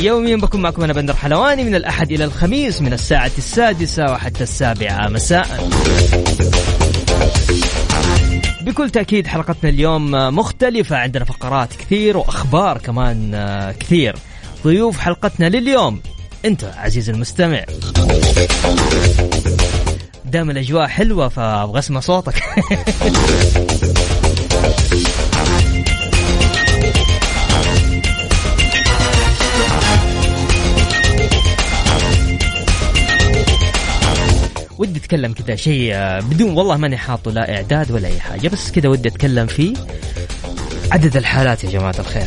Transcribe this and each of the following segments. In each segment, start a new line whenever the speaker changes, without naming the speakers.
يوميا بكون معكم أنا بندر حلواني من الأحد إلى الخميس من الساعة السادسة وحتى السابعة مساء. بكل تأكيد حلقتنا اليوم مختلفة عندنا فقرات كثير وأخبار كمان كثير. ضيوف حلقتنا لليوم أنت عزيزي المستمع. دام الأجواء حلوة فأبغى أسمع صوتك. أتكلم كذا شيء آه، بدون والله ماني حاطه لا إعداد ولا أي حاجة بس كذا ودي أتكلم فيه عدد الحالات يا جماعة الخير.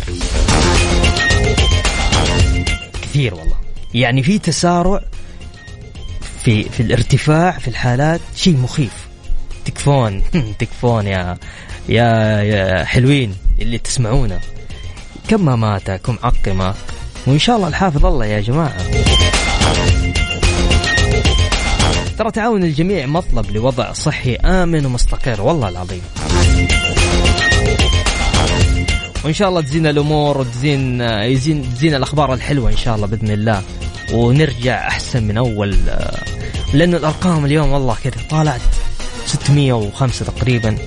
كثير والله. يعني في تسارع في في الارتفاع في الحالات شيء مخيف. تكفون تكفون يا يا يا حلوين اللي تسمعونا. كم ما عقمة. وإن شاء الله الحافظ الله يا جماعة. ترى تعاون الجميع مطلب لوضع صحي آمن ومستقر والله العظيم. وإن شاء الله تزين الأمور وتزين يزين تزين الأخبار الحلوة إن شاء الله بإذن الله. ونرجع أحسن من أول لأنه الأرقام اليوم والله كذا طالعت 605 تقريبا.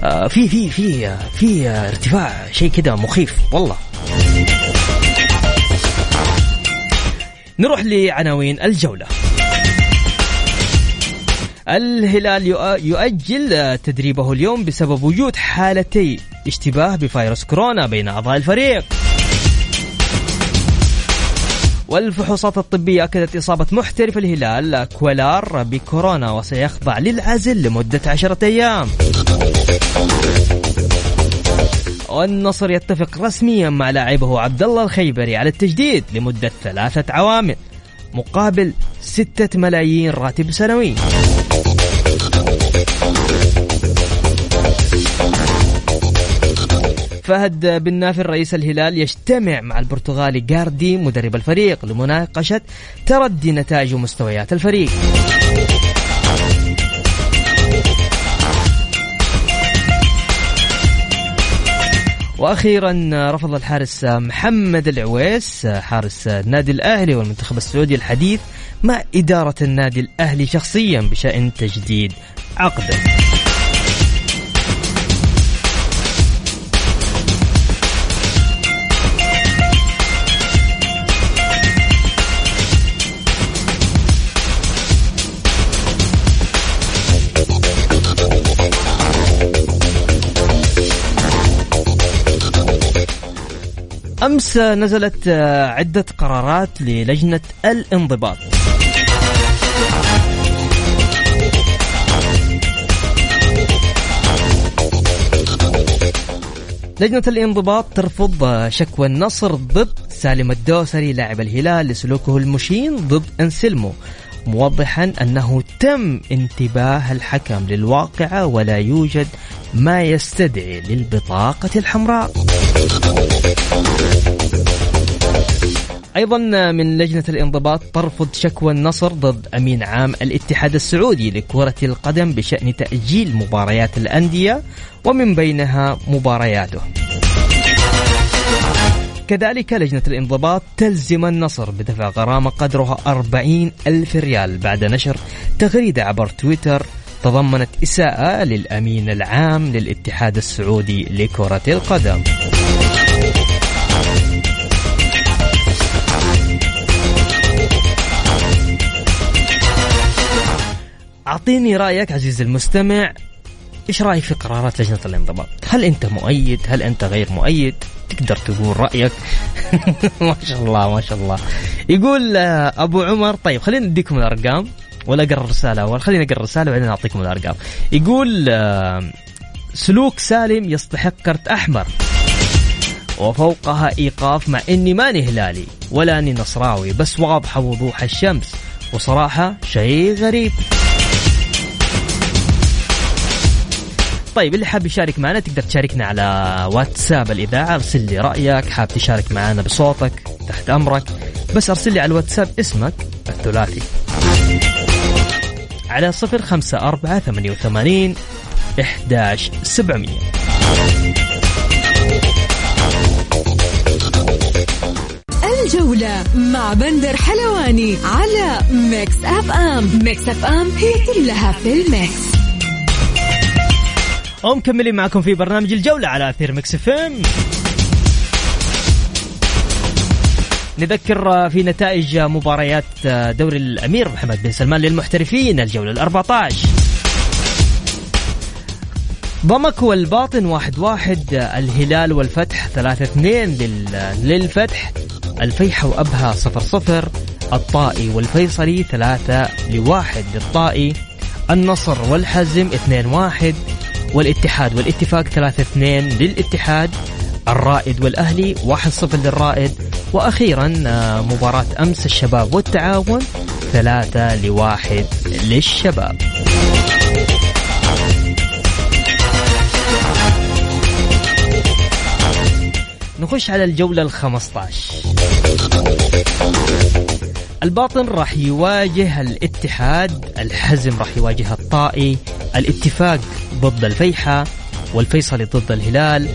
آه، في في في في ارتفاع شيء كذا مخيف والله. نروح لعناوين الجولة. الهلال يؤجل تدريبه اليوم بسبب وجود حالتي اشتباه بفيروس كورونا بين أعضاء الفريق. والفحوصات الطبية أكدت إصابة محترف الهلال كويلار بكورونا وسيخضع للعزل لمدة عشرة أيام. والنصر يتفق رسميا مع لاعبه عبد الله الخيبري على التجديد لمدة ثلاثة عوامل مقابل ستة ملايين راتب سنوي. فهد بن نافر رئيس الهلال يجتمع مع البرتغالي جاردي مدرب الفريق لمناقشة تردي نتائج ومستويات الفريق. وأخيرا رفض الحارس محمد العويس حارس النادي الأهلي والمنتخب السعودي الحديث مع إدارة النادي الأهلي شخصيا بشأن تجديد عقده. أمس نزلت عدة قرارات للجنة الانضباط. لجنة الانضباط ترفض شكوى النصر ضد سالم الدوسري لاعب الهلال لسلوكه المشين ضد انسلمو موضحا أنه تم انتباه الحكم للواقعه ولا يوجد ما يستدعي للبطاقة الحمراء. أيضا من لجنة الانضباط ترفض شكوى النصر ضد أمين عام الاتحاد السعودي لكرة القدم بشأن تأجيل مباريات الأندية ومن بينها مبارياته. كذلك لجنة الانضباط تلزم النصر بدفع غرامة قدرها 40 ألف ريال بعد نشر تغريدة عبر تويتر تضمنت إساءة للأمين العام للاتحاد السعودي لكرة القدم أعطيني رأيك عزيزي المستمع إيش رأيك في قرارات لجنة الانضباط؟ هل أنت مؤيد؟ هل أنت غير مؤيد؟ تقدر تقول رأيك ما شاء الله ما شاء الله يقول آه، أبو عمر طيب خلينا نديكم الأرقام ولا أقرأ الرسالة أول خليني أقرأ الرسالة وبعدين أعطيكم الأرقام يقول آه، سلوك سالم يستحق كرت أحمر وفوقها إيقاف مع إني ماني هلالي ولا إني نصراوي بس واضحة وضوح الشمس وصراحة شيء غريب طيب اللي حاب يشارك معنا تقدر تشاركنا على واتساب الإذاعة. أرسل لي رأيك. حاب تشارك معنا بصوتك تحت أمرك. بس أرسل لي على الواتساب اسمك الثلاثي. على صفر خمسة أربعة ثمانية وثمانين إحداش سبعمية.
الجولة مع بندر حلواني على Mix FM. Mix FM هي كلها في ال mix.
ومكملين معكم في برنامج الجولة على أثير Mix FM. نذكر في نتائج مباريات دوري الأمير محمد بن سلمان للمحترفين الجولة الأربعة عشر ضمك والباطن واحد واحد الهلال والفتح ثلاثة اثنين للفتح الفيحة وأبها صفر صفر الطائي والفيصلي ثلاثة لواحد للطائي النصر والحزم اثنين واحد والاتحاد والاتفاق 3 2 للاتحاد الرائد والأهلي 1-0 للرائد. وأخيرا آه، مباراة أمس الشباب والتعاون 3 لواحد للشباب. نخش على الجولة ال 15 الباطن راح يواجه الاتحاد الحزم راح يواجه الطائي الاتفاق ضد الفيحة والفيصلي ضد الهلال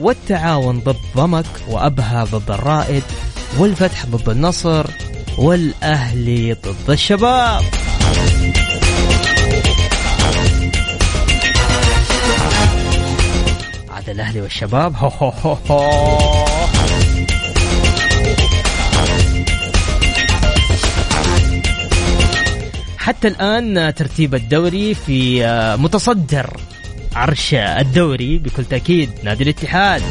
والتعاون ضد ضمك وأبها ضد الرائد والفتح ضد النصر والأهلي ضد الشباب عاد الأهلي والشباب هو هو هو هو. حتى الآن ترتيب الدوري في آه، متصدر عرش الدوري بكل تأكيد. نادي الاتحاد.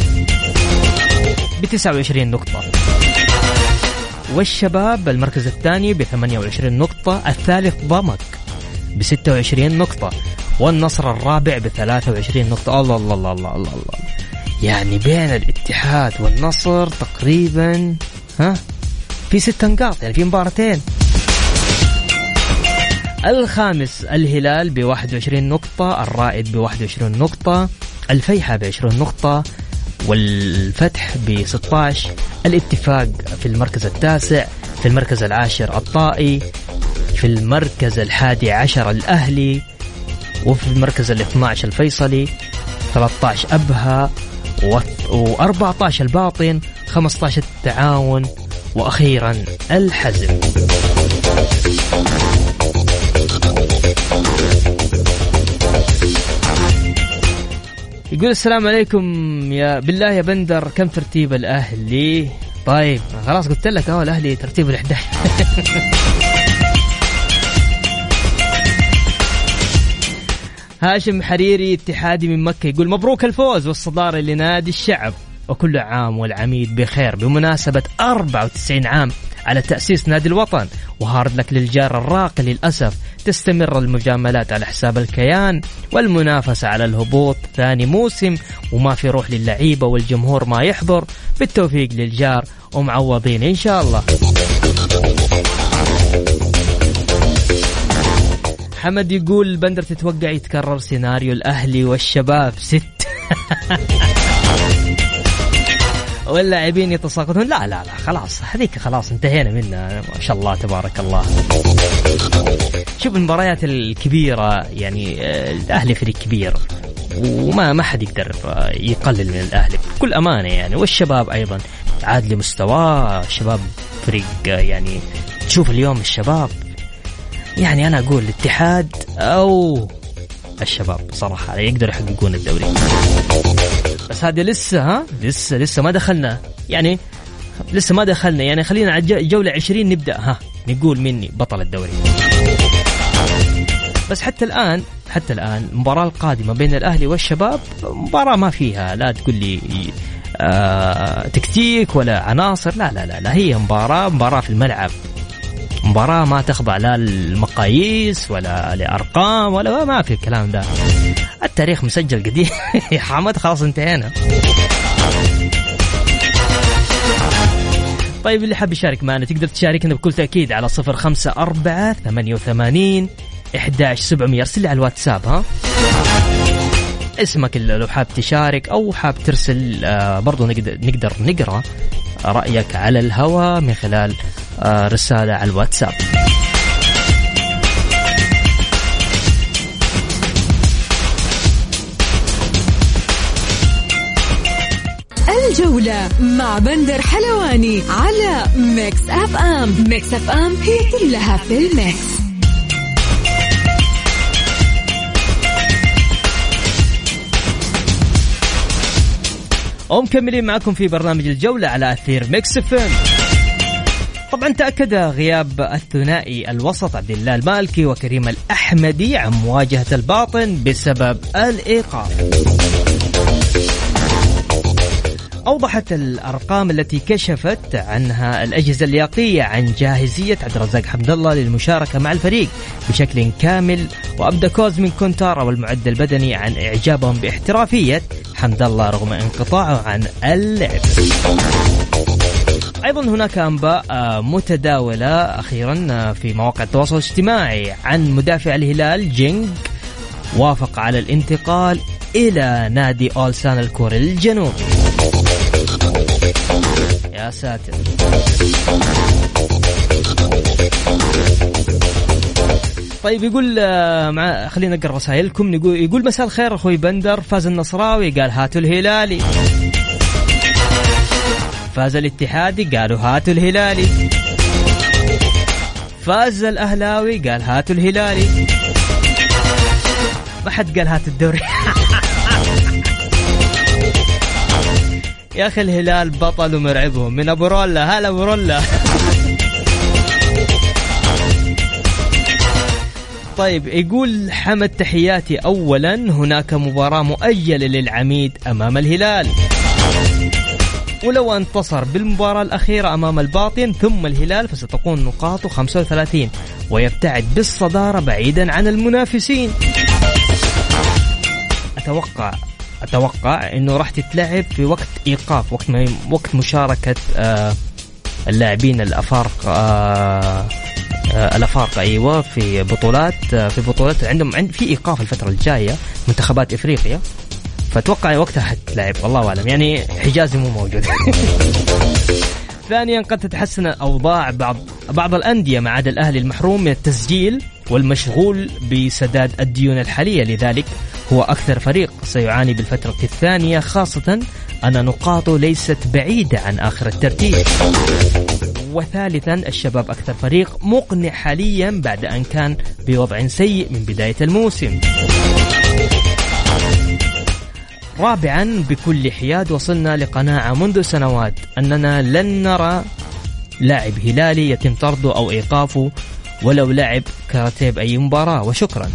ب 29 نقطة. والشباب المركز الثاني ب 28 نقطة. الثالث ضمك ب 26 نقطة. والنصر الرابع ب 23 نقطة. الله الله الله الله الله, الله. يعني بين الاتحاد والنصر تقريبا ها في ست نقاط. يعني في مباراتين. الخامس الهلال ب 21 نقطة الرائد ب 21 نقطة الفيحة ب 20 نقطة والفتح ب 16 الاتفاق في المركز التاسع في المركز العاشر الطائي في المركز الحادي عشر الأهلي وفي المركز ال 12 الفيصلي 13 أبها و14 الباطن 15 التعاون وأخيرا الحزم. يقول السلام عليكم يا بالله يا بندر كم ترتيب الأهلي؟ طيب خلاص قلت لك أهو الأهلي ترتيب ال11 هاشم حريري اتحادي من مكة يقول مبروك الفوز والصدارة لنادي الشعب. وكل عام والعميد بخير. بمناسبة 94 عام على تأسيس نادي الوطن وهارد لك للجار الراقي للأسف تستمر المجاملات على حساب الكيان والمنافسة على الهبوط ثاني موسم وما في روح للعيبة والجمهور ما يحضر. بالتوفيق للجار ومعوضين إن شاء الله. حمد يقول بندر تتوقع يتكرر سيناريو الأهلي والشباب ست. واللاعبين يتساقطون لا لا لا خلاص هذيك خلاص انتهينا منها. ما شاء الله تبارك الله. شوف المباريات الكبيرة يعني آه، الأهلي فريق كبير وما ما حد يقدر آه، يقلل من الأهلي بكل أمانة يعني. والشباب أيضا عاد لمستواه الشباب فريق آه، يعني تشوف اليوم الشباب يعني أنا أقول الاتحاد أو الشباب صراحة يقدروا يحققون الدوري. بس هذه لسه ها؟ لسه لسه ما دخلنا. يعني لسه ما دخلنا. يعني خلينا على جولة 20 نبدأ. ها نقول مني بطل الدوري. بس حتى الآن حتى الآن المباراه القادمة بين الأهلي والشباب مباراة ما فيها. لا تقول لي آه تكتيك ولا عناصر. لا لا لا, لا. هي مباراة مباراة في الملعب. مباراة ما تخضع لا للمقاييس ولا لأرقام ولا ما في الكلام ده. التاريخ مسجل قديم. يا حمد خلاص انتهينا. طيب اللي حاب يشارك معنا تقدر تشاركنا بكل تأكيد على صفر خمسة أربعة ثمانية وثمانين إحداش سبعمية. أرسل على الواتساب ها. اسمك لو حاب تشارك أو حاب ترسل آه برضو نقدر, نقدر نقرأ رأيك على الهواء من خلال آه رسالة على الواتساب.
الجولة مع بندر حلواني على Mix FM. Mix FM هي كلها في ال mix.
ومكملين معكم في برنامج الجولة على أثير Mix FM طبعا تأكد غياب الثنائي الوسط عبد الله المالكي وكريم الأحمدي عن مواجهة الباطن بسبب الإيقاف. أوضحت الأرقام التي كشفت عنها الأجهزة اللياقية عن جاهزية عبد الرزاق حمد الله للمشاركة مع الفريق بشكل كامل وأبدى كوزمين كونتارا والمعد البدني عن إعجابهم باحترافية حمد الله رغم انقطاعه عن اللعب. أيضا هناك أنباء متداولة أخيرا في مواقع التواصل الاجتماعي عن مدافع الهلال جينج وافق على الانتقال إلى نادي أولسان الكوري الجنوبي. يا ساتر. طيب يقول آه، مع خلينا نقرأ رسائلكم. يقول يقول مساء الخير أخوي بندر. فاز النصراوي قال هاتوا الهلالي. فاز الاتحادي قالوا هاتوا الهلالي. فاز الأهلاوي قال هاتوا الهلالي. ما حد قال هات الدوري. يا أخي الهلال بطل ومرعبهم. من أبو رولا. هلا أبو رولا. طيب يقول حمد تحياتي. اولا هناك مباراة مؤجله للعميد أمام الهلال. ولو انتصر بالمباراة الأخيرة أمام الباطن ثم الهلال فستكون نقاطه 35 ويبتعد بالصدارة بعيدا عن المنافسين. أتوقع أتوقع إنه راح تتلعب في وقت إيقاف وقت وقت مشاركة آه اللاعبين الأفارقة آه آه الأفارقة أيوه في بطولات في بطولات عندهم عند في إيقاف الفترة الجاية منتخبات إفريقيا. فأتوقع وقتها حتلعب والله أعلم. يعني حجازي مو موجود. ثانيا قد تتحسن اوضاع بعض بعض الأندية ما عدا الأهلي المحروم من التسجيل والمشغول بسداد الديون الحالية. لذلك هو أكثر فريق سيعاني بالفترة الثانية خاصة أن نقاطه ليست بعيدة عن آخر الترتيب. وثالثا الشباب أكثر فريق مقنع حاليا بعد أن كان بوضع سيء من بداية الموسم. رابعا بكل حياد وصلنا لقناعة منذ سنوات أننا لن نرى لاعب هلالي يتم طرده أو إيقافه ولو لعب كاراتيه بأي مباراة وشكرا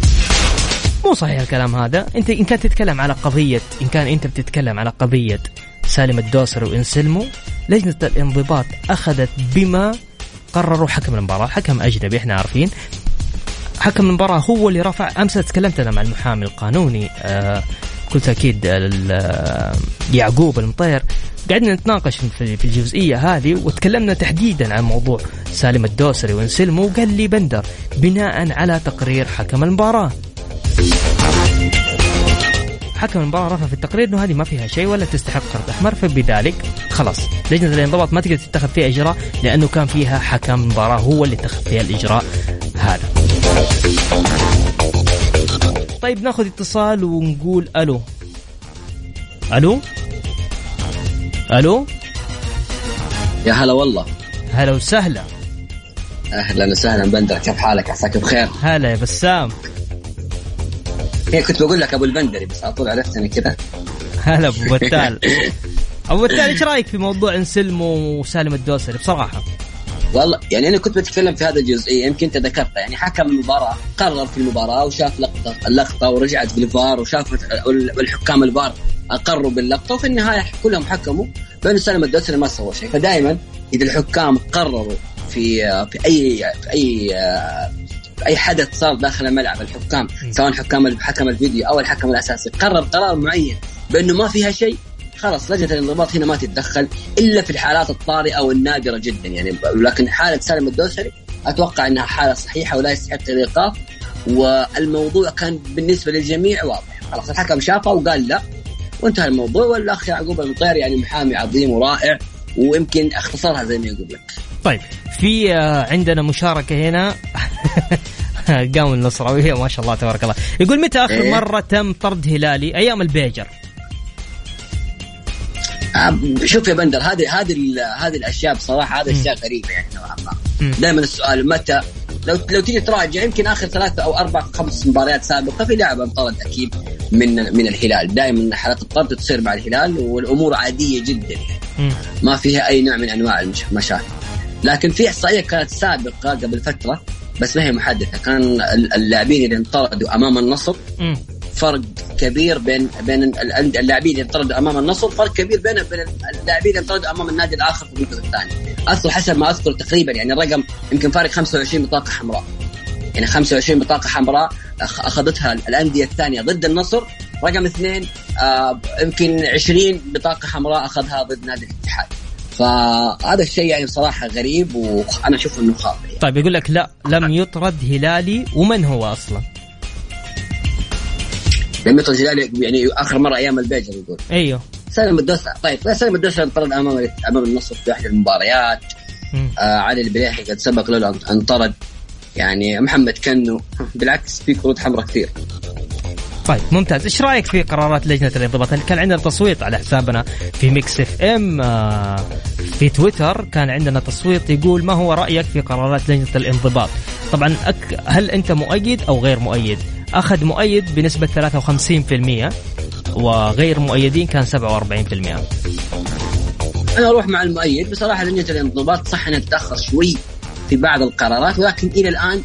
مو صحيح الكلام هذا. انت إن كانت تتكلم على قضية إن كان انت بتتكلم على قضية سالم الدوسري وانسلمو لجنة الانضباط أخذت بما قرروا حكم المباراة. حكم أجنبي إحنا عارفين. حكم المباراة هو اللي رفع أمس تكلمت أنا مع المحامي القانوني آه بكل تاكيد يعقوب المطير. قعدنا نتناقش في الجزئية هذه وتكلمنا تحديدا عن موضوع سالم الدوسري وانسلمو وقال لي بندر بناء على تقرير حكم المباراة. حكم المباراة رفع في التقرير إنه هذه ما فيها شيء ولا تستحق كرت أحمر فبذلك خلاص. لجنة الانضباط ما تقدر تتخذ فيها إجراء لأنه كان فيها حكم مباراة هو اللي اتخذ فيها الإجراء هذا. طيب ناخذ اتصال ونقول ألو. ألو؟ ألو؟
يا هلا والله.
هلا وسهلا.
أهلا وسهلا بندر كيف حالك؟ عساك بخير؟
هلا يا بسام.
هي كنت بقول لك أبو البندري بس على طول عرفتني كذا.
هلا أبو بتال. أبو بتال إيش رأيك في موضوع انسلم وسالم الدوسري؟ بصراحة.
والله يعني أنا كنت بتكلم في هذا الجزئية يمكن انت ذكرتها يعني حكم المباراة قرر في المباراة وشاف لقطة اللقطة ورجعت في الفار وشافت الحكام الفار أقروا باللقطة وفي النهاية كلهم حكموا بانه سالم الدوسري ما سوى شيء. فدائما إذا الحكام قرروا في في أي في أي أي حدث صار داخل الملعب الحكام سواء حكام حكم الفيديو أو الحكم الأساسي قرر قرار معين بأنه ما فيها شيء خلاص لجنة الانضباط هنا ما تتدخل إلا في الحالات الطارئة والنادرة جدا. يعني لكن حالة سالم الدوسري أتوقع إنها حالة صحيحة ولا يستحق الإيقاف والموضوع كان بالنسبة للجميع واضح. خلاص الحكم شافه وقال لا وانتهى الموضوع. والأخ يعقوب المطير يعني محامي عظيم ورائع ويمكن اختصرها زي ما يقول لك.
طيب في آه، عندنا مشاركة هنا. قام النصراوية ما شاء الله تبارك الله. يقول متى آخر إيه؟ مرة تم طرد هلالي؟ أيام البيجر.
شوف يا بندر هذه هذه هذه الأشياء بصراحة هذه أشياء غريبة يعني نوعا ما. دائما السؤال متى؟ لو لو تيجي تراجع يمكن آخر ثلاثة أو أربع خمس مباريات سابقة في لاعب أنطرد أكيد من من الهلال. دائما حالات الطرد تصير مع الهلال والأمور عادية جدا. يعني ما فيها أي نوع من أنواع المشاكل لكن في إحصائية كانت سابقة قبل فترة بس ما هي محدثة. كان اللاعبين اللي انطردوا أمام النصر فرق كبير بين بين اللاعبين اللي انطردوا أمام النصر فرق كبير بين بين اللاعبين اللي انطردوا أمام النادي الآخر في المركز الثاني. اذكر حسب ما أذكر تقريبا يعني الرقم يمكن فارق 25 بطاقة حمراء. يعني 25 بطاقة حمراء أخذتها الأندية الثانية ضد النصر. رقم اثنين آه يمكن 20 بطاقة حمراء أخذها ضد نادي الاتحاد. فهذا الشيء يعني بصراحة غريب وأنا أشوف إنه خاطئ يعني.
طيب يقول لك لا لم يطرد هلالي ومن هو أصلا؟
لم يطرد هلالي يعني آخر مرة أيام البيجر يقول.
أيوه.
سالم الدوسري طيب سالم الدوسري انطرد أمام أمام النصر في أحد المباريات. آه علي البليحي قد سبق له انطرد يعني محمد كنو بالعكس في كروت حمراء كثير.
طيب ممتاز. إيش رأيك في قرارات لجنة الانضباط؟ كان عندنا تصويت على حسابنا في Mix FM؟ آه، في تويتر كان عندنا تصويت يقول ما هو رأيك في قرارات لجنة الانضباط؟ طبعا هل أنت مؤيد أو غير مؤيد؟ أخذ مؤيد بنسبة 53% وغير مؤيدين كان 47%
أنا أروح مع المؤيد. بصراحة لجنة الانضباط صح إنها تتأخر شوي في بعض القرارات ولكن إلى الآن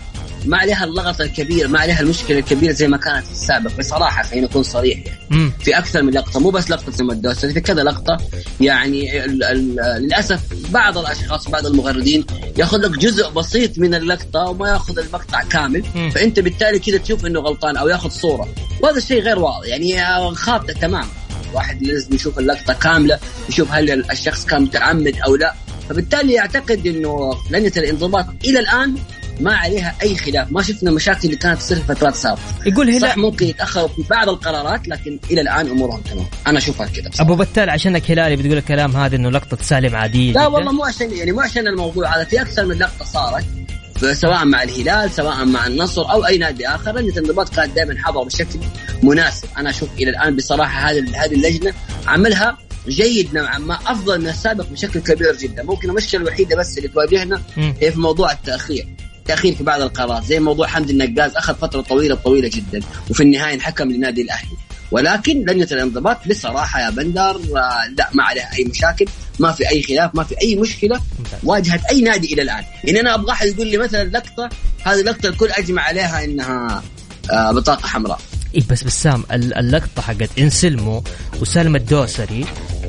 ما عليها اللغط الكبير ما عليها المشكلة الكبيرة زي ما كانت في السابق بصراحة خلينا نكون صريح يعني. في أكثر من لقطة مو بس لقطة زي الدوسري في كذا لقطة. يعني ال ال للأسف بعض الأشخاص بعض المغردين يأخذ لك جزء بسيط من اللقطة وما يأخذ المقطع كامل. مم. فأنت بالتالي كذا تشوف إنه غلطان أو يأخذ صورة. وهذا الشيء غير واضح يعني خاطئ تماما. واحد لازم يشوف اللقطة كاملة يشوف هل الشخص كان متعمد أو لا. فبالتالي أعتقد إنه لجنة الانضباط إلى الآن ما عليها أي خلاف. ما شفنا المشاكل اللي كانت تصير في فترات سابقة.
يقول هلا
صح ممكن يتأخروا في بعض القرارات لكن إلى الآن أمورهم تمام. أنا أشوفها كذا
أبو بتال عشانك هلالي بتقول الكلام هذا إنه لقطة سالم عادية
لا والله مو عشان يعني مو عشان الموضوع هذا في أكثر من لقطة صارت سواء مع الهلال سواء مع النصر أو أي نادي آخر لجنه الانضباط كانت دائما حضر بشكل مناسب. أنا أشوف إلى الآن بصراحة هذه هذه اللجنة عملها جيد نوعا ما أفضل من السابق بشكل كبير جدا. ممكن المشكلة الوحيدة بس اللي تواجهنا هي في موضوع التأخير. تاخير في بعض القرارات. زي موضوع حمد النقاز أخذ فترة طويلة طويلة جدا وفي النهاية انحكم لنادي الأهلي. ولكن لجنه الانضباط بصراحة يا بندر. آه، لا ما عليها أي مشاكل ما في أي خلاف ما في أي مشكلة. واجهت أي نادي إلى الآن. يعني أنا أبغى أحد يقول لي مثلا لقطة هذه اللقطه الكل أجمع عليها إنها آه، بطاقة حمراء.
اي بس بسام اللقطة حقت إنسلمو وسالم الدوسري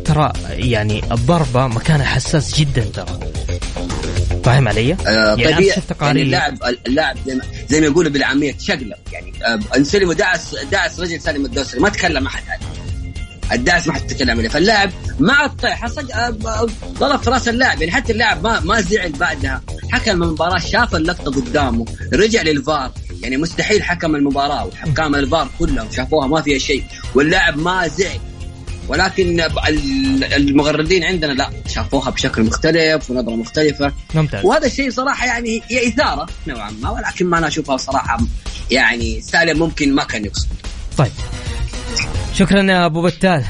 ترى يعني الضربه مكانها حساس جدا ترى. فاهم علي؟
آه يعني يعني اللاعب اللاعب زي ما, زي ما يقولوا بالعامية تشقلب يعني آه انسلم ودعس دعس رجل سالم الدوسري. ما تكلم أحد عليه الدعس ما حد تكلم عليه. فاللاعب مع الطيحه ضرب في رأس اللاعب. يعني حتى اللاعب ما ما زعل بعدها. حكم المباراة شاف اللقطة قدامه. رجع للفار. يعني مستحيل حكم المباراة وحكام الفار كلهم شافوها ما فيها شيء. واللاعب ما زعل. ولكن المغردين عندنا لا شافوها بشكل مختلف ونظرة مختلفة.
ممتاز.
وهذا الشيء صراحة يعني هي إثارة نوعا ما ولكن ما أنا أشوفها صراحة يعني سالم ممكن ما كان يقصد.
طيب. شكرا يا أبو بتال.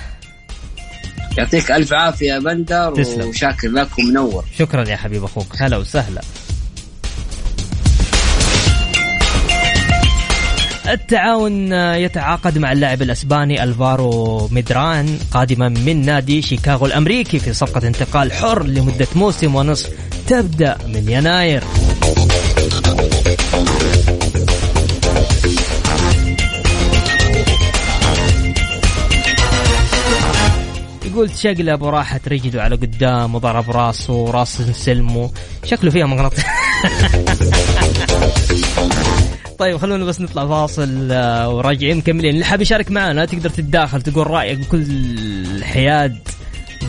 يعطيك ألف عافية يا بندر تسلم. وشاكر لك ومنور.
شكرا يا حبيب أخوك. هلا وسهلا. التعاون يتعاقد مع اللاعب الأسباني ألفارو ميدران قادما من نادي شيكاغو الأمريكي في صفقة انتقال حر لمدة موسم ونصف تبدأ من يناير. يقول تشقلب وراحت رجله على قدام وضرب راسه وراس سلمه. شكله فيها مغناطيس. طيب خلونا بس نطلع فاصل آه، وراجعين مكملين. اللي حاب يشارك معنا تقدر تتداخل تقول رأيك بكل حياد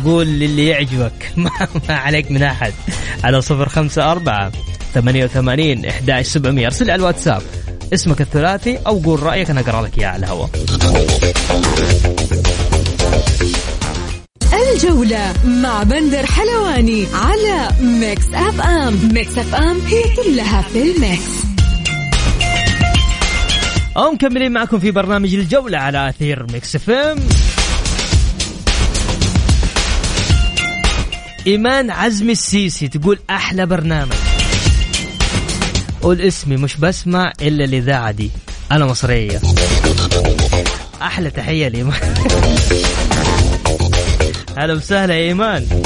قول للي يعجبك. ما, ما عليك من أحد. على صفر خمسة أربعة ثمانية وثمانين إحداش سبعمية. أرسل على الواتساب اسمك الثلاثي أو قول رأيك أنا أقرأ لك إياه على الهواء.
الجولة مع بندر حلواني على Mix FM. Mix FM هي كلها في ال
Mix. ومكملين معكم في برنامج الجولة على أثير Mix FM. إيمان عزمي السيسي تقول أحلى برنامج. قول اسمي مش بسمع إلا الإذاعة دي أنا مصرية. أحلى تحية لإيمان. هلا وسهلا يا إيمان.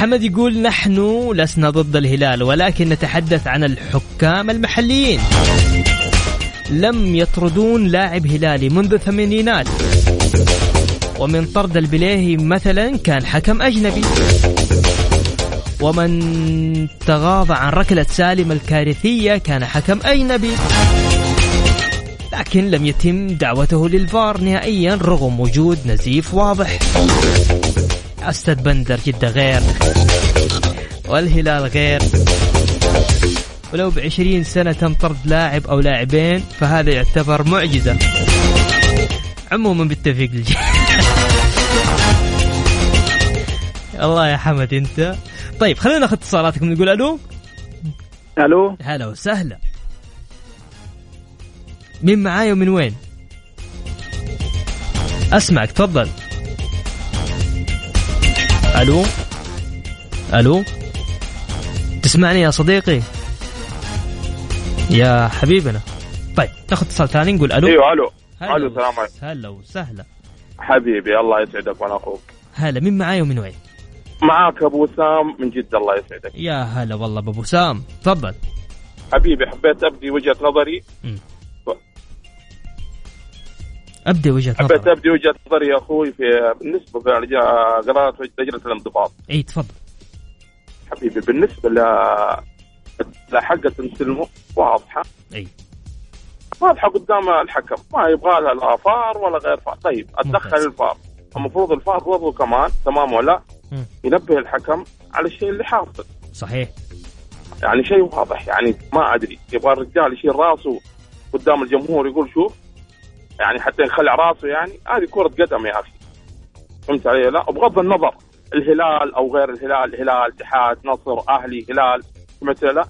حمد يقول نحن لسنا ضد الهلال ولكن نتحدث عن الحكام المحليين. لم يطردون لاعب هلالي منذ الثمانينات ومن طرد البليهي مثلا كان حكم أجنبي. ومن تغاضى عن ركلة سالم الكارثية كان حكم أجنبي. لكن لم يتم دعوته للفار نهائيا رغم وجود نزيف واضح. أستاذ بندر جدة غير. والهلال غير. ولو بعشرين سنة تم طرد لاعب أو لاعبين فهذا يعتبر معجزة. عموما بالتوفيق للجميع. الله يا حمد أنت. طيب خلينا ناخذ اتصالاتكم. نقول ألو.
ألو.
هلا وسهلا. مين معاي ومن وين؟ أسمعك تفضل. ألو؟ ألو؟ تسمعني يا صديقي؟ يا حبيبنا. طيب ناخذ اتصال ثاني نقول
ألو. أيوه
ألو.
ألو السلام عليكم.
هلا وسهلا.
حبيبي الله يسعدك وأنا أخوك.
هلا مين معاي ومن وين؟
معاك أبو وسام من جدة الله يسعدك.
يا هلا والله بأبو سام. تفضل.
حبيبي حبيت أبدي وجهة نظري.
ابدا وجهة
حبيت
نظر.
ابدي وجهة نظري يا أخوي في بالنسبة لقرارات لجنة الانضباط.
إي تفضل.
حبيبي بالنسبة ل لحقة سلمو واضحة.
إي.
واضحة قدام الحكم. ما يبغى لها لا فار ولا غير فار. طيب
أتدخل.
الفار. المفروض الفار برضه كمان تمام ولا؟
مم.
ينبه الحكم على الشيء اللي حاصل.
صحيح.
يعني شيء واضح يعني ما أدري. يبغى الرجال يشيل راسه قدام الجمهور يقول شوف يعني حتى يخلع راسه يعني. هذه كرة قدم يا أخي. فهمت علي؟ لا بغض النظر الهلال أو غير الهلال هلال اتحاد نصر أهلي هلال سمعت لا؟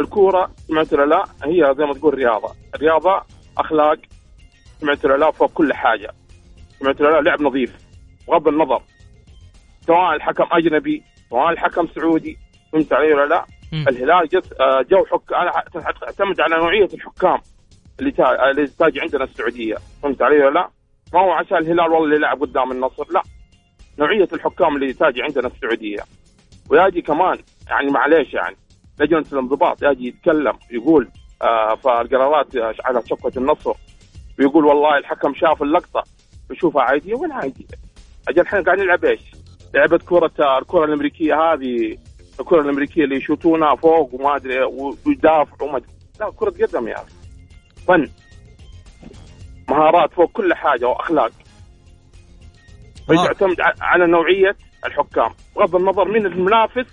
الكورة سمعت لا؟ هي زي ما تقول رياضة. الرياضة أخلاق سمعت لا؟ فوق كل حاجة. سمعت لا؟ لعب نظيف. بغض النظر. سواء الحكم أجنبي سواء الحكم سعودي فهمت علي ولا لا. الهلال جت آه، جو حك تعتمد على نوعية الحكام. تاجي عندنا السعودية. فهمت علي ولا لا؟ ما هو عشان الهلال والله اللي لعب قدام النصر. لا. نوعية الحكام اللي تاجي عندنا السعودية. ويجي كمان يعني معليش يعني لجنة الانضباط يجي يتكلم يقول آه فالقرارات آه، على شقه النصر. ويقول والله الحكم شاف اللقطة ويشوفها عادية وين عادية؟ أجل إحنا قاعدين نلعب إيش؟ لعبة كرة آه، الكرة الأمريكية هذه الكرة الأمريكية اللي يشوتونها فوق وما أدري ويدافعوا وما أدري. لا كرة قدم يا أخي. فن مهارات فوق كل حاجة وأخلاق. ويعتمد ع- على نوعية الحكام. بغض النظر مين المنافس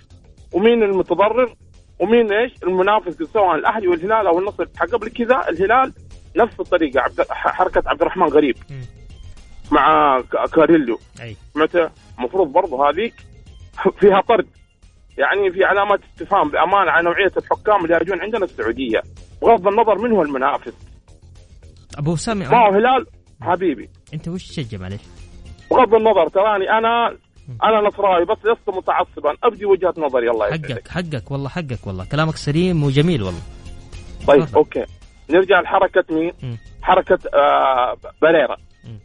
ومين المتضرر ومين إيش المنافس سواء الأهلي والهلال أو النصر. قبل كذا الهلال نفس الطريقة. عبد حركة عبد الرحمن غريب. مع ك- كاريلو
أي.
متى؟ المفروض برضه هذيك فيها طرد. يعني في علامات استفهام بأمانة على نوعية الحكام اللي يجون عندنا السعودية بغض النظر من هو المنافس
أبو سامي
ما هو هلال حبيبي
أنت وش تشجع معلش؟
بغض النظر تراني أنا أنا نصراوي بس لست متعصبا أبدي وجهة نظري الله يسعدك
حقك حقك والله حقك والله كلامك سليم وجميل والله
طيب
تفضل.
أوكي نرجع لحركة مين؟
مم.
حركة آه بريرا
مم.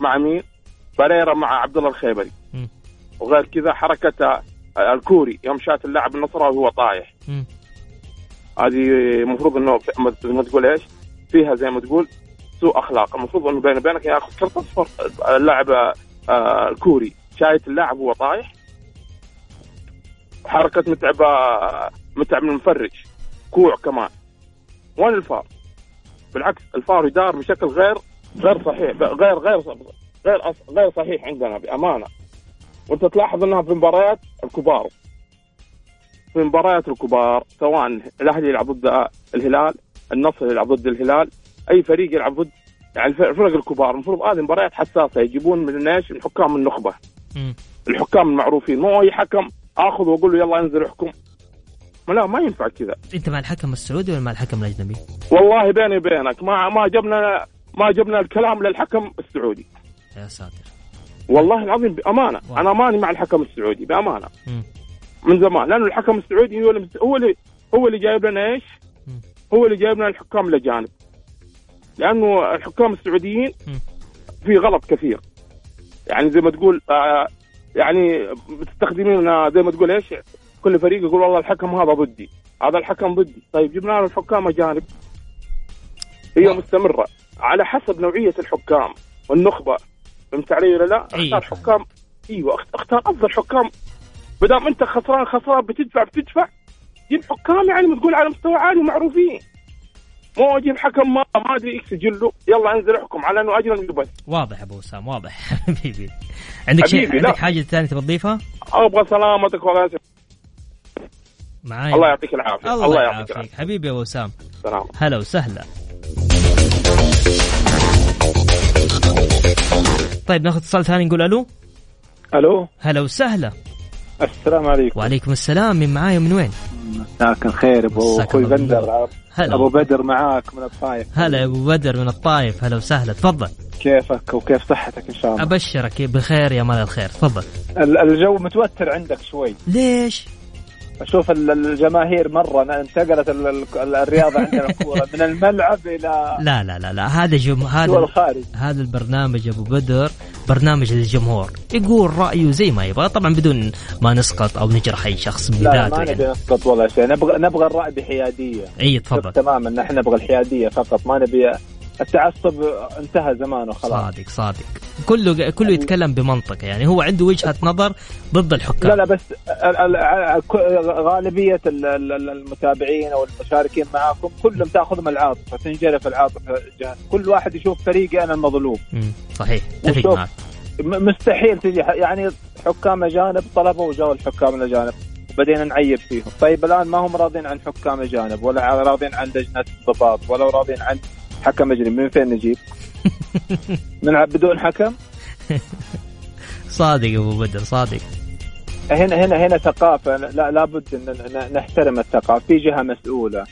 مع مين؟ بريرا مع عبد الله الخيبري
مم.
وغير كذا حركة آه، الكوري يوم شات اللاعب النصراوي وهو طايح. هذه المفروض إنه زي ما تقول إيش؟ فيها زي ما تقول سوء أخلاق. المفروض إنه بيني وبينك ياخذ كرت اصفر اللاعب آه، الكوري. شايت اللاعب وهو طايح؟ حركة متعب آه، متعب من المفرج. كوع كمان. وين الفار؟ بالعكس الفار يدار بشكل غير غير صحيح غير غير غير غير صحيح عندنا بأمانة. وانت تلاحظ انها في مباريات الكبار. في مباريات الكبار سواء الأهلي يلعب ضد الهلال النصر يلعب ضد الهلال أي فريق يلعب ضد يعني الف- الفرق الكبار. المفروض هذه مباريات حساسة يجيبون من إيش؟ من حكام
النخبة.
الحكام المعروفين. مو أي حكم آخذ وأقول له يلا انزل احكم. ما لا ما ينفع كذا.
أنت مع الحكم السعودي ولا مع الحكم الأجنبي؟
والله بيني وبينك ما ما جبنا ما جبنا الكلام للحكم السعودي.
يا ساتر.
والله العظيم بأمانة
واو.
أنا ماني مع الحكم السعودي بأمانة
مم.
من زمان لأنه الحكم السعودي هو اللي هو اللي هو اللي جايب لنا
إيش؟
هو اللي جايب لنا الحكام الاجانب لأنه الحكام السعوديين. في غلط كثير يعني زي ما تقول آه يعني مستخدمين آه، زي ما تقول إيش؟ كل فريق يقول والله الحكم هذا ضدي هذا الحكم ضدي طيب جبنا له الحكام اجانب هي. مستمرة على حسب نوعية الحكام والنخبه فهمت علي ولا لا؟
أيوة.
أختار حكام. أيوه أخت- أختار أفضل حكام. ما دام أنت خسران خسران بتدفع بتدفع. جيب حكام يعني بتقول على مستوى عالي معروفين مو أجيب حكم ما ما أدري إيش سجله يلا انزل احكم على أنه اجرا بس
واضح أبو وسام واضح. حبيبي. عندك شيء
لا.
عندك حاجة ثانية تبغى تضيفها؟
أبغى سلامتك ولا
معاي
الله يعطيك العافية.
الله يعافيك. حبيبي يا أبو وسام
سلام.
هلا وسهلا. طيب ناخذ اتصال ثاني نقول ألو؟
ألو؟
هلا وسهلا.
السلام عليكم.
وعليكم السلام من معاي ومن وين؟
مساك الخير أبو
أخوي
بندر.
هلا.
أبو بدر معاك من الطايف.
هلا أبو بدر من الطايف هلا وسهلا. تفضل.
كيفك وكيف صحتك إن شاء الله؟
أبشرك بخير يا مال الخير. تفضل.
ال- الجو متوتر عندك شوي.
ليش؟
أشوف ال- الجماهير مرة انتقلت ال- ال- الرياضة عندنا الكورة. من الملعب إلى
لا لا لا لا. هذا جم... هذا
الخارج.
هذا البرنامج أبو بدر برنامج للجمهور. يقول رأيه زي ما يبغى. طبعا بدون ما نسقط أو نجرح أي شخص
لا لا
بذاته
ما نبي
يعني
نسقط ولا شيء. نبغى نبغى الرأي بحيادية.
إي تفضل.
تماما نحن نبغى الحيادية فقط. ما نبي التعصب انتهى زمانه خلاص.
صادق صادق. كله كله يتكلم بمنطق يعني هو عنده وجهة نظر ضد الحكام.
لا لا بس ال- المتابعين أو المشاركين معاكم كلهم تأخذهم العاطفة تنجرف العاطفة جهة. كل واحد يشوف فريقي أنا المظلوم.
صحيح اتفق معك.
مستحيل تجي يعني حكام أجانب طلبوا وجاوا الحكام الأجانب وبدينا نعيب فيهم. طيب الآن ما هم راضين عن حكام أجانب ولا راضين عن لجنة الضباط ولا راضين عن حكم أجنبي من فين نجيب؟ نلعب بدون حكم؟
صادق أبو بدر صادق.
هنا هنا هنا ثقافة لا لابد إن نحترم الثقافة. في جهة مسؤولة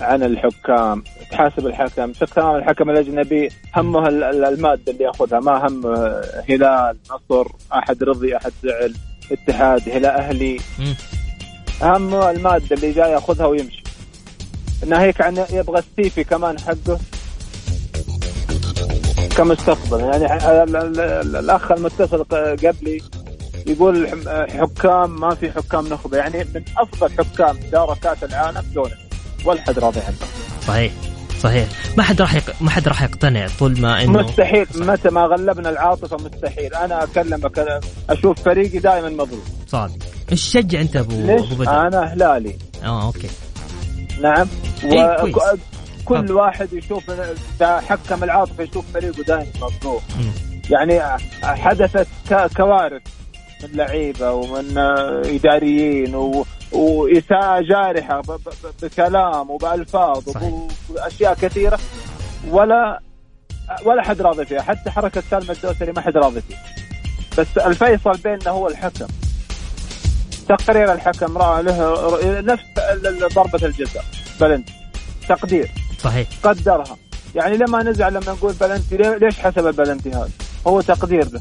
عن الحكام تحاسب الحكم. تمام الحكم الأجنبي؟ همه ال- ال- المادة اللي يأخذها. ما هم هلال نصر أحد رضي أحد زعل اتحاد هلال
أهلي.
همه المادة اللي جاي يأخذها ويمشي. ناهيك عن يبغى السيفي كمان حقه. كمستقبل. يعني ال- ال- ال- الأخ المتصل قبلي يقول حكام ما في حكام نخبة. يعني من أفضل حكام دار كأس العالم دون ولا حد راضي عنه.
صحيح. صحيح. ما حد راح يق... ما حد راح يقتنع طول ما انه
مستحيل. متى ما غلبنا العاطفة مستحيل. أنا اكلمك أشوف فريقي دائما مظلوم
صادق. إيش تشجع أنت ابو
ليش؟
أبو بدر؟
أنا هلالي
آه أوكي.
نعم
إيه،.
كل
تفضل.
واحد يشوف حكم العاطفة يشوف فريقه دائما مظلوم. يعني حدثت كوارث من لعيبة ومن آه، إداريين و... وإساءة جارحة ب... ب... ب- بكلام
وبألفاظ.
واشياء كثيرة ولا ولا حد راضي فيها حتى حركة سالم الدوسري ما حد راضي فيها بس الفيصل بيننا هو الحكم تقرير الحكم رأى له نفس ضربة الجزاء بلنت. تقدير.
صحيح.
قدرها. يعني لما نزعل لما نقول بلنتي ليش حسب البلنتي هذا؟ هو تقدير له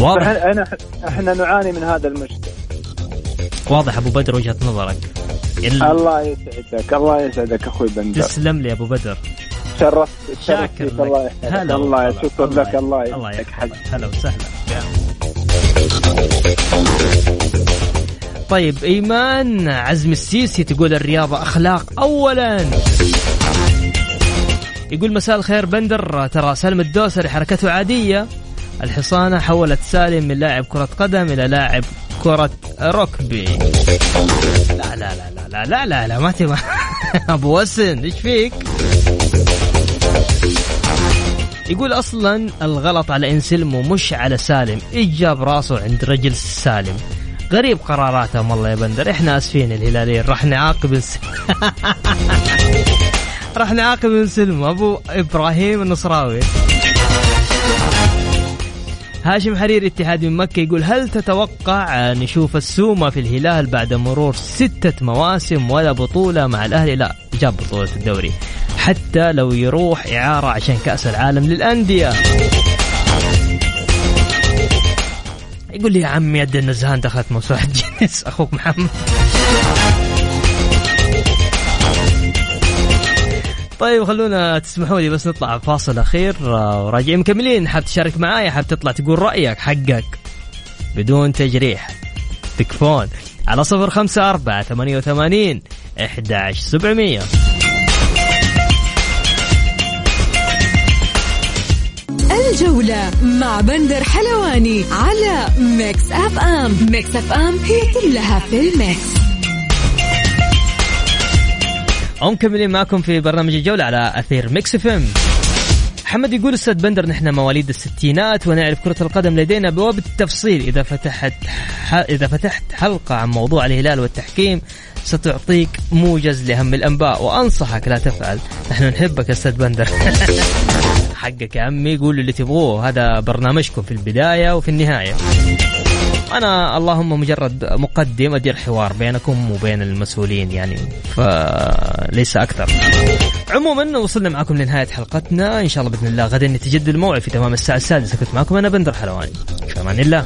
واضح.
فاحنا إحنا نعاني من هذا المشكل.
واضح أبو بدر وجهة نظرك. ال-
الله يسعدك الله يسعدك أخوي بندر.
تسلم لي أبو بدر.
شرفت
شاكر
فيك، الله
لك
يسعدك الله شكرا لك الله
الله
يسعدك.
يحفظك هلا وسهلا. طيب إيمان عزم السيسي تقول الرياضة أخلاق اولا. يقول مساء الخير بندر ترى سالم الدوسري حركته عادية. الحصانة حولت سالم من لاعب كرة قدم إلى لاعب كرة ركبي. لا لا لا لا لا لا لا, لا ما تبغى. أبو وسن إيش فيك؟ يقول أصلا الغلط على انسلمو مش على سالم. إيش جاب راسه عند رجل سالم؟ غريب قراراتهم والله يا بندر. إحنا آسفين الهلاليين. راح نعاقب راح نعاقب انسلمو أبو إبراهيم النصراوي. هاشم حرير اتحاد من مكة يقول هل تتوقع نشوف السومة في الهلال بعد مرور ستة مواسم ولا بطولة مع الأهلي؟ لا جاب بطولة الدوري. حتى لو يروح إعارة عشان كأس العالم للأندية. يقول لي يا عمي يد النزهان دخلت موسوعة جينيس أخوك محمد. طيب خلونا تسمحوا لي بس نطلع فاصل أخير آه، وراجعين مكملين. حاب تشارك معايا حاب تطلع تقول رأيك حقك بدون تجريح. تكفون على صفر خمسة أربعة ثمانية وثمانين إحدى سبعمية.
الجولة مع بندر حلواني على Mix FM. Mix FM هي كلها في ال Mix.
ومكملين معكم في برنامج الجولة على أثير Mix FM. محمد يقول أستاذ بندر نحن مواليد الستينات ونعرف كرة القدم لدينا وبالتفصيل إذا فتحت إذا فتحت حلقة عن موضوع الهلال والتحكيم ستعطيك موجز لأهم الأنباء وأنصحك لا تفعل. نحن نحبك أستاذ بندر. حقك يا عمي قولوا اللي تبغوه. هذا برنامجكم في البداية وفي النهاية. أنا اللهم مجرد مقدم أدير حوار بينكم وبين المسؤولين يعني فليس أكثر. عموما وصلنا معكم لنهاية حلقتنا. إن شاء الله بإذن الله غدا نتجدد الموعد في تمام الساعة السادسة. كنت معكم أنا بندر حلواني. في أمان الله.